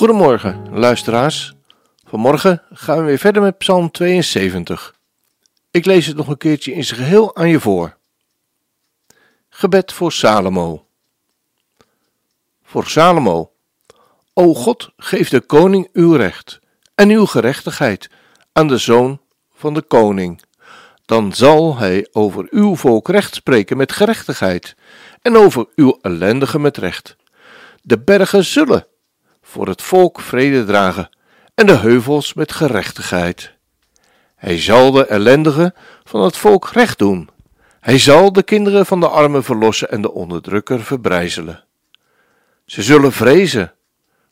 Goedemorgen, luisteraars. Vanmorgen gaan we weer verder met Psalm 72. Ik lees het nog een keertje in zijn geheel aan je voor. Gebed voor Salomo. Voor Salomo. O God, geef de koning uw recht en uw gerechtigheid aan de zoon van de koning. Dan zal hij over uw volk recht spreken met gerechtigheid en over uw ellendigen met recht. De bergen zullen voor het volk vrede dragen en de heuvels met gerechtigheid. Hij zal de ellendigen van het volk recht doen. Hij zal de kinderen van de armen verlossen en de onderdrukker verbrijzelen. Ze zullen vrezen,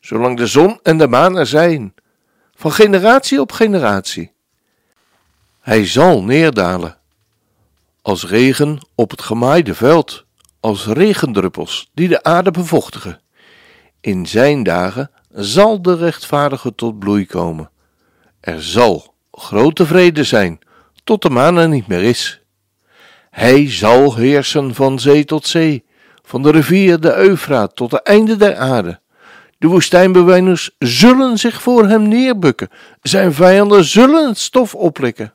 zolang de zon en de maan er zijn, van generatie op generatie. Hij zal neerdalen, als regen op het gemaaide veld, als regendruppels die de aarde bevochtigen. In zijn dagen zal de rechtvaardige tot bloei komen. Er zal grote vrede zijn, tot de maan er niet meer is. Hij zal heersen van zee tot zee, van de rivier de Eufraat tot het einde der aarde. De woestijnbewoners zullen zich voor hem neerbukken, zijn vijanden zullen het stof oplikken.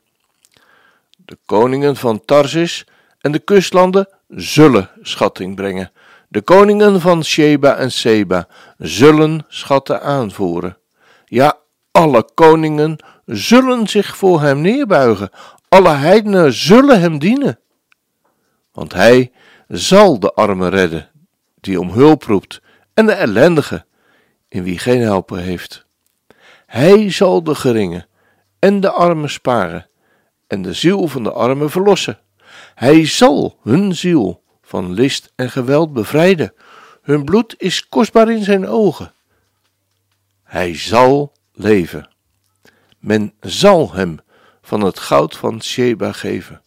De koningen van Tarsis en de kustlanden zullen schatting brengen. De koningen van Sheba en Seba zullen schatten aanvoeren. Ja, alle koningen zullen zich voor hem neerbuigen, alle heidenen zullen hem dienen. Want hij zal de armen redden, die om hulp roept, en de ellendige, in wie geen helper heeft. Hij zal de geringen en de armen sparen, en de ziel van de armen verlossen. Hij zal hun ziel van list en geweld bevrijden. Hun bloed is kostbaar in zijn ogen. Hij zal leven. Men zal hem van het goud van Sheba geven.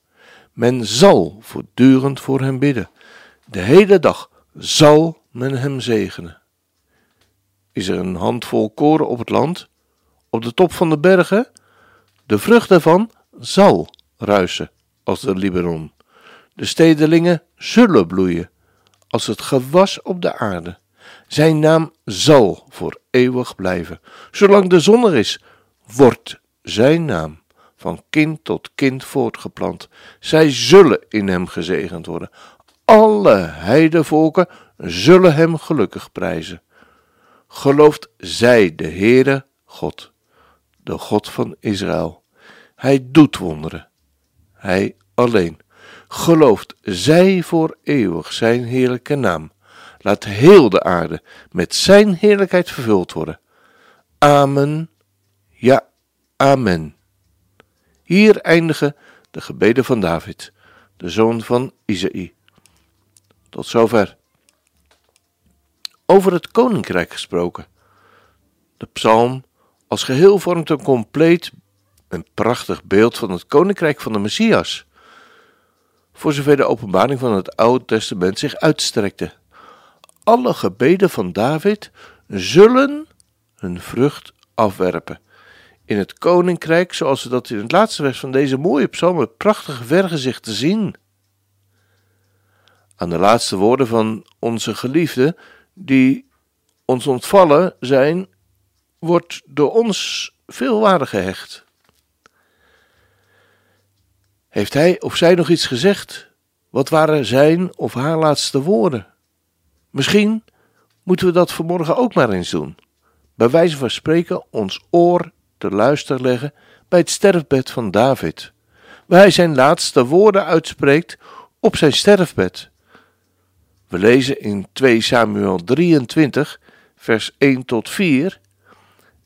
Men zal voortdurend voor hem bidden. De hele dag zal men hem zegenen. Is er een handvol koren op het land, op de top van de bergen? De vrucht daarvan zal ruisen als de Libanon. De stedelingen zullen bloeien als het gewas op de aarde. Zijn naam zal voor eeuwig blijven. Zolang de zon er is, wordt zijn naam van kind tot kind voortgeplant. Zij zullen in hem gezegend worden. Alle heidevolken zullen hem gelukkig prijzen. Gelooft zij de Heere God, de God van Israël. Hij doet wonderen. Hij alleen. Gelooft zij voor eeuwig zijn heerlijke naam. Laat heel de aarde met zijn heerlijkheid vervuld worden. Amen. Ja, amen. Hier eindigen de gebeden van David, de zoon van Isaïe. Tot zover. Over het koninkrijk gesproken. De psalm als geheel vormt een compleet en prachtig beeld van het koninkrijk van de Messias. Voor zover de openbaring van het Oude Testament zich uitstrekte. Alle gebeden van David zullen hun vrucht afwerpen in het koninkrijk, zoals we dat in het laatste vers van deze mooie psalm het prachtige vergezicht te zien. Aan de laatste woorden van onze geliefde, die ons ontvallen zijn, wordt door ons veel waarde gehecht. Heeft hij of zij nog iets gezegd? Wat waren zijn of haar laatste woorden? Misschien moeten we dat vanmorgen ook maar eens doen. Bij wijze van spreken ons oor te luisteren leggen bij het sterfbed van David, waar hij zijn laatste woorden uitspreekt op zijn sterfbed. We lezen in 2 Samuel 23, vers 1 tot 4.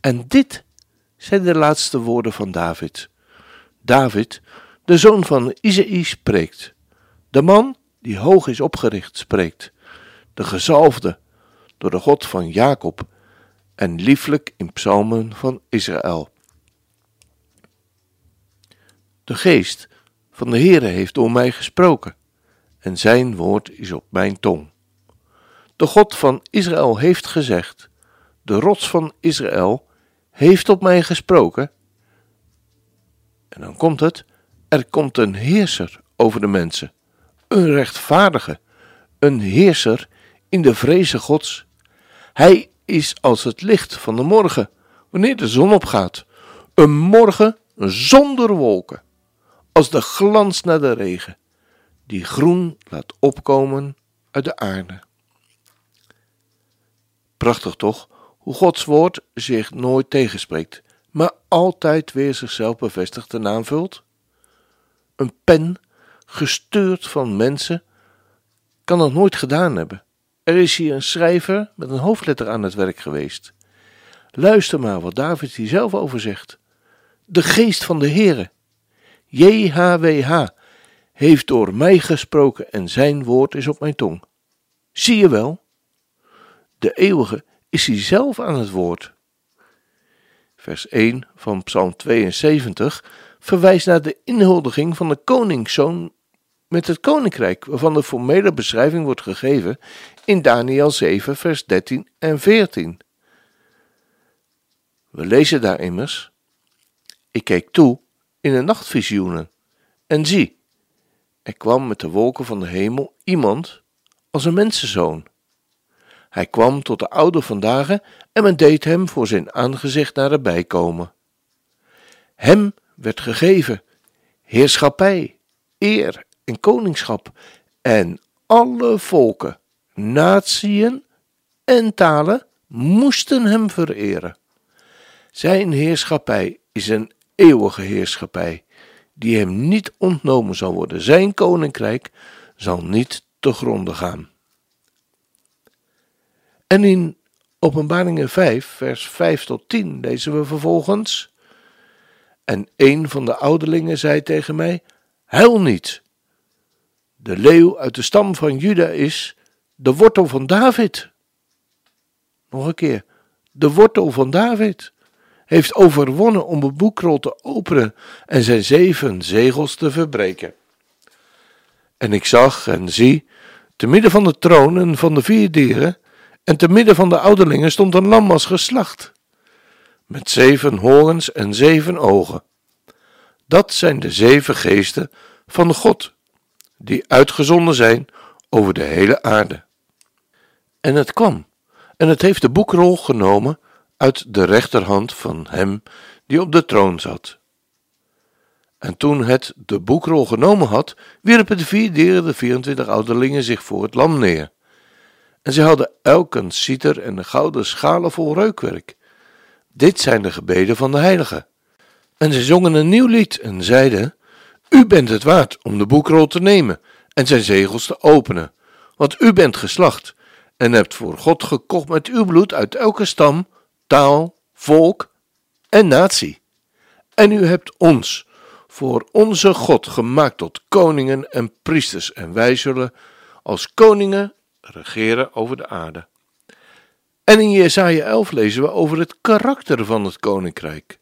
En dit zijn de laatste woorden van David. David, de zoon van Isaïe, spreekt. De man die hoog is opgericht spreekt. De gezalfde, door de God van Jacob en lieflijk in psalmen van Israël. De geest van de Heere heeft door mij gesproken en zijn woord is op mijn tong. De God van Israël heeft gezegd, de rots van Israël heeft op mij gesproken. En dan komt het, er komt een heerser over de mensen, een rechtvaardige, een heerser in de vreze Gods. Hij is als het licht van de morgen, wanneer de zon opgaat, een morgen zonder wolken, als de glans naar de regen, die groen laat opkomen uit de aarde. Prachtig toch, hoe Gods woord zich nooit tegenspreekt, maar altijd weer zichzelf bevestigt en aanvult? Een pen, gestuurd van mensen, kan dat nooit gedaan hebben. Er is hier een schrijver met een hoofdletter aan het werk geweest. Luister maar wat David hier zelf over zegt. De geest van de Heere, JHWH, heeft door mij gesproken en zijn woord is op mijn tong. Zie je wel? De eeuwige is hij zelf aan het woord. Vers 1 van Psalm 72 verwijst naar de inhuldiging van de koningszoon met het koninkrijk, waarvan de formele beschrijving wordt gegeven in Daniel 7, vers 13 en 14. We lezen daar immers: Ik keek toe in de nachtvisioenen, en zie, er kwam met de wolken van de hemel iemand als een mensenzoon. Hij kwam tot de oude vandaag en men deed hem voor zijn aangezicht naderbij komen. Hem werd gegeven heerschappij, eer en koningschap en alle volken, natieën en talen moesten hem vereren. Zijn heerschappij is een eeuwige heerschappij, die hem niet ontnomen zal worden. Zijn koninkrijk zal niet te gronden gaan. En in Openbaringen 5, vers 5 tot 10 lezen we vervolgens. En een van de ouderlingen zei tegen mij: Huil niet. De leeuw uit de stam van Juda is de wortel van David. Nog een keer. De wortel van David heeft overwonnen om het boekrol te openen en zijn zeven zegels te verbreken. En ik zag en zie, te midden van de troon en van de vier dieren, en te midden van de ouderlingen stond een lam als geslacht, met zeven horens en zeven ogen. Dat zijn de zeven geesten van God, die uitgezonden zijn over de hele aarde. En het kwam, en het heeft de boekrol genomen uit de rechterhand van hem die op de troon zat. En toen het de boekrol genomen had, wierpen de vier dieren, de 24 ouderlingen, zich voor het lam neer. En zij hadden elk een citer en een gouden schalen vol reukwerk. Dit zijn de gebeden van de heiligen. En zij zongen een nieuw lied en zeiden: U bent het waard om de boekrol te nemen en zijn zegels te openen, want u bent geslacht en hebt voor God gekocht met uw bloed uit elke stam, taal, volk en natie. En u hebt ons voor onze God gemaakt tot koningen en priesters, en wij zullen als koningen regeren over de aarde. En in Jesaja 11 lezen we over het karakter van het koninkrijk.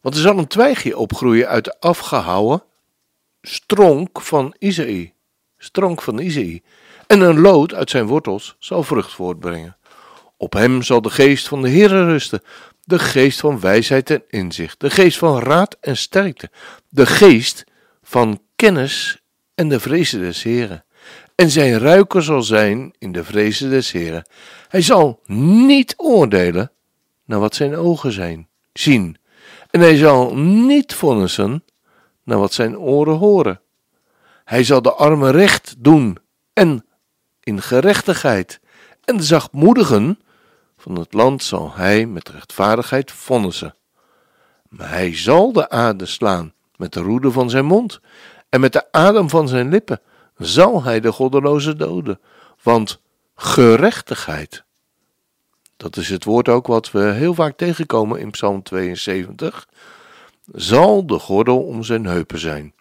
Want er zal een twijgje opgroeien uit de afgehouwen stronk van Isaïe. Stronk van Isaïe. En een lood uit zijn wortels zal vrucht voortbrengen. Op hem zal de geest van de Heere rusten, de geest van wijsheid en inzicht, de geest van raad en sterkte, de geest van kennis en de vrezen des Heeren en zijn ruiker zal zijn in de vrezen des Heren. Hij zal niet oordelen naar wat zijn ogen zijn, zien, en hij zal niet vonnissen naar wat zijn oren horen. Hij zal de armen recht doen en in gerechtigheid, en de zachtmoedigen van het land zal hij met rechtvaardigheid vonnissen. Maar hij zal de aarde slaan met de roede van zijn mond en met de adem van zijn lippen zal hij de goddeloze doden. Want gerechtigheid, dat is het woord ook wat we heel vaak tegenkomen in Psalm 72, zal de gordel om zijn heupen zijn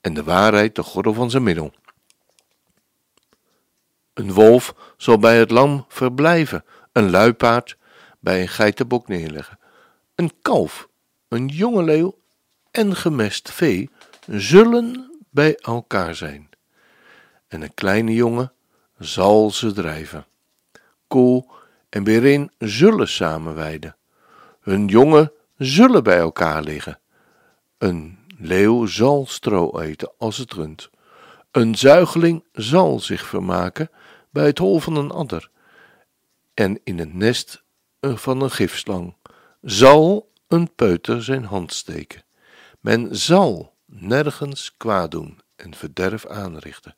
en de waarheid de gordel van zijn middel. Een wolf zal bij het lam verblijven, een luipaard bij een geitenbok neerleggen. Een kalf, een jonge leeuw en gemest vee zullen bij elkaar zijn. En een kleine jongen zal ze drijven. Koel en berin zullen samenweiden. Hun jongen zullen bij elkaar liggen. Een leeuw zal stro eten als het rund. Een zuigeling zal zich vermaken bij het hol van een adder. En in het nest van een gifslang zal een peuter zijn hand steken. Men zal nergens kwaad doen en verderf aanrichten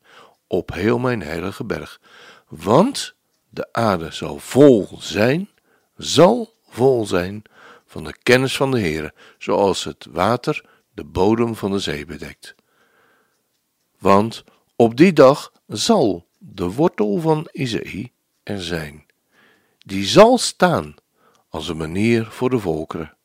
op heel mijn heilige berg, want de aarde zal vol zijn, zal vol zijn van de kennis van de Heere, zoals het water de bodem van de zee bedekt. Want op die dag zal de wortel van Isaïe er zijn, die zal staan als een manier voor de volkeren.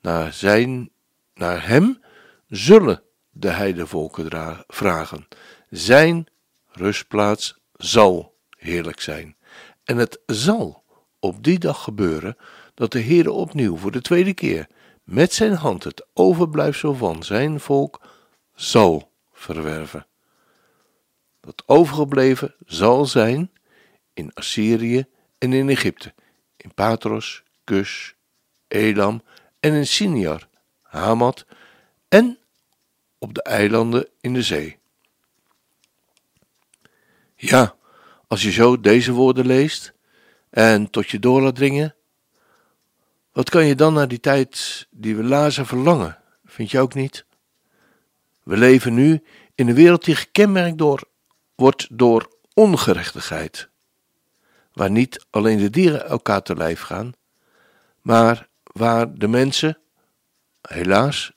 Naar, zijn, naar hem zullen de heidevolken vragen. Zijn rustplaats zal heerlijk zijn. En het zal op die dag gebeuren dat de Heere opnieuw voor de tweede keer met zijn hand het overblijfsel van zijn volk zal verwerven. Dat overgebleven zal zijn in Assyrië en in Egypte, in Patros, Kus, Elam en in Siniar, Hamat en op de eilanden in de zee. Ja, als je zo deze woorden leest en tot je door laat dringen, wat kan je dan naar die tijd die we lazen verlangen? Vind je ook niet? We leven nu in een wereld die gekenmerkt wordt door ongerechtigheid, waar niet alleen de dieren elkaar te lijf gaan, maar waar de mensen, helaas,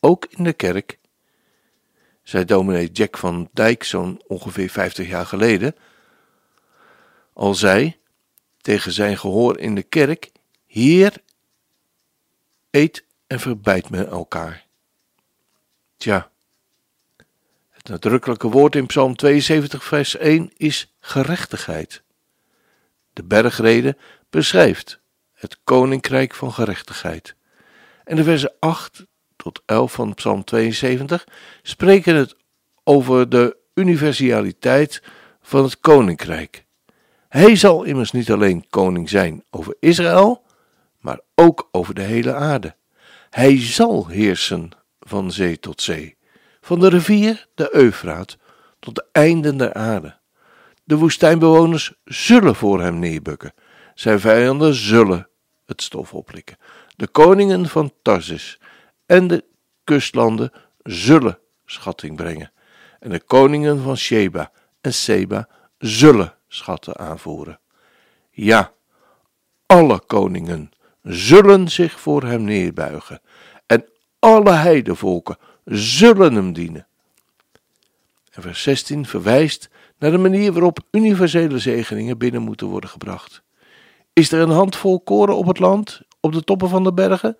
ook in de kerk, zei dominee Jack van Dijk zo'n ongeveer 50 jaar geleden, al zei tegen zijn gehoor in de kerk: Hier eet en verbijt men elkaar. Tja, het nadrukkelijke woord in Psalm 72, vers 1 is gerechtigheid. De bergrede beschrijft het koninkrijk van gerechtigheid. En de versen 8 tot 11 van Psalm 72 spreken het over de universaliteit van het koninkrijk. Hij zal immers niet alleen koning zijn over Israël, maar ook over de hele aarde. Hij zal heersen van zee tot zee, van de rivier, de Eufraat, tot de einden der aarde. De woestijnbewoners zullen voor hem neerbukken, zijn vijanden zullen het stof oplikken. De koningen van Tarsis en de kustlanden zullen schatting brengen, en de koningen van Sheba en Seba zullen schatten aanvoeren. Ja, alle koningen zullen zich voor hem neerbuigen en alle heidevolken zullen hem dienen. En vers 16 verwijst naar de manier waarop universele zegeningen binnen moeten worden gebracht. Is er een handvol koren op het land, op de toppen van de bergen?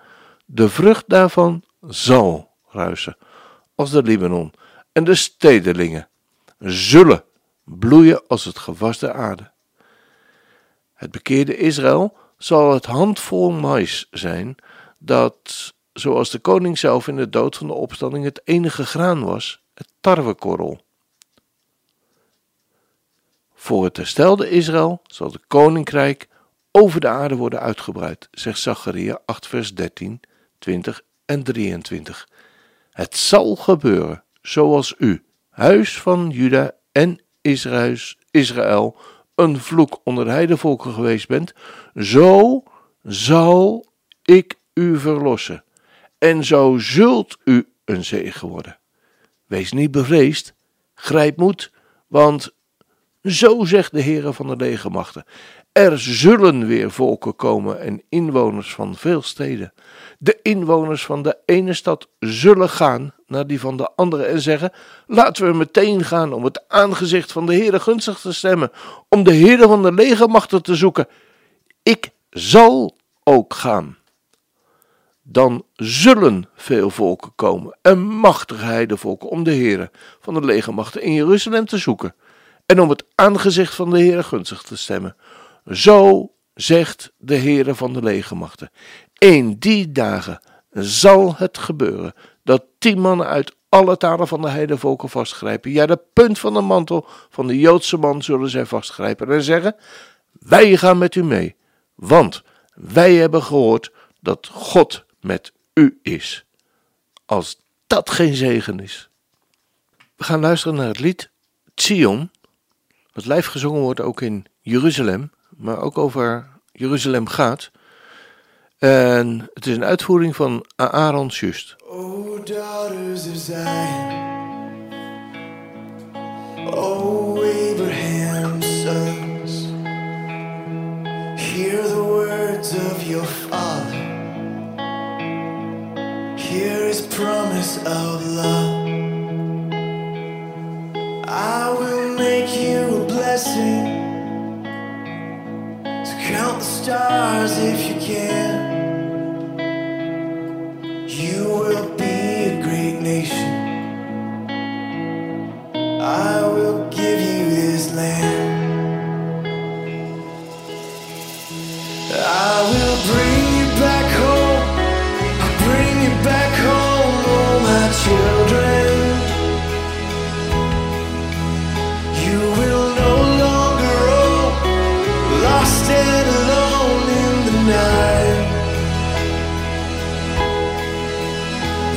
De vrucht daarvan zal ruisen, als de Libanon, en de stedelingen zullen bloeien als het gewas der aarde. Het bekeerde Israël zal het handvol mais zijn dat, zoals de koning zelf in de dood van de opstanding het enige graan was, het tarwekorrel. Voor het herstelde Israël zal het koninkrijk over de aarde worden uitgebreid, zegt Zacharia 8 vers 13, 20 en 23. Het zal gebeuren zoals u, huis van Juda en Israël, een vloek onder de heidevolken geweest bent, zo zal ik u verlossen. En zo zult u een zegen worden. Wees niet bevreesd, grijp moed, want zo zegt de Heere van de legermachten. Er zullen weer volken komen en inwoners van veel steden. De inwoners van de ene stad zullen gaan naar die van de andere en zeggen: Laten we meteen gaan om het aangezicht van de Heere gunstig te stemmen, om de Heere van de legermachten te zoeken. Ik zal ook gaan. Dan zullen veel volken komen en machtige heidevolken om de Heere van de legermachten in Jeruzalem te zoeken. en om het aangezicht van de Heere gunstig te stemmen. Zo zegt de Heere van de legermachten. In die dagen zal het gebeuren dat tien mannen uit alle talen van de heidevolken vastgrijpen. Ja, de punt van de mantel van de Joodse man zullen zij vastgrijpen en zeggen: Wij gaan met u mee, want wij hebben gehoord dat God met u is. Als dat geen zegen is. We gaan luisteren naar het lied Zion, wat lijf gezongen wordt ook in Jeruzalem, maar ook over Jeruzalem gaat. En het is een uitvoering van Aaron Just. O daughters of Zion, O Abraham's sons, hear the words of your father, hear his promise of love. I will make you a blessing. The stars if you can.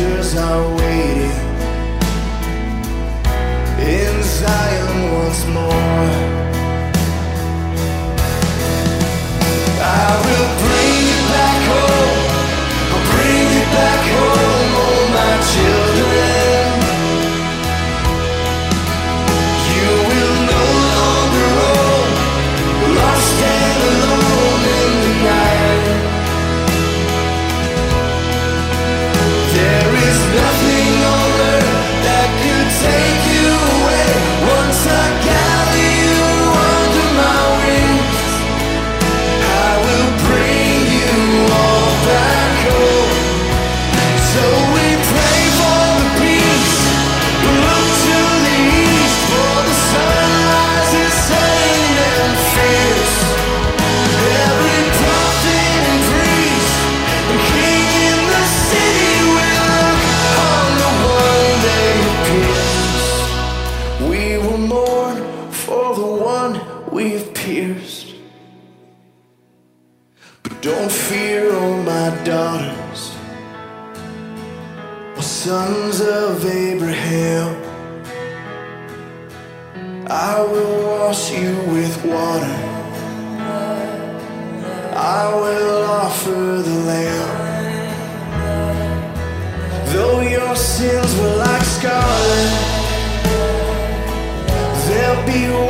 pastures are waiting in Zion once more. Don't fear, oh my daughters, oh sons of Abraham. I will wash you with water. I will offer the lamb. Though your sins were like scarlet, they'll be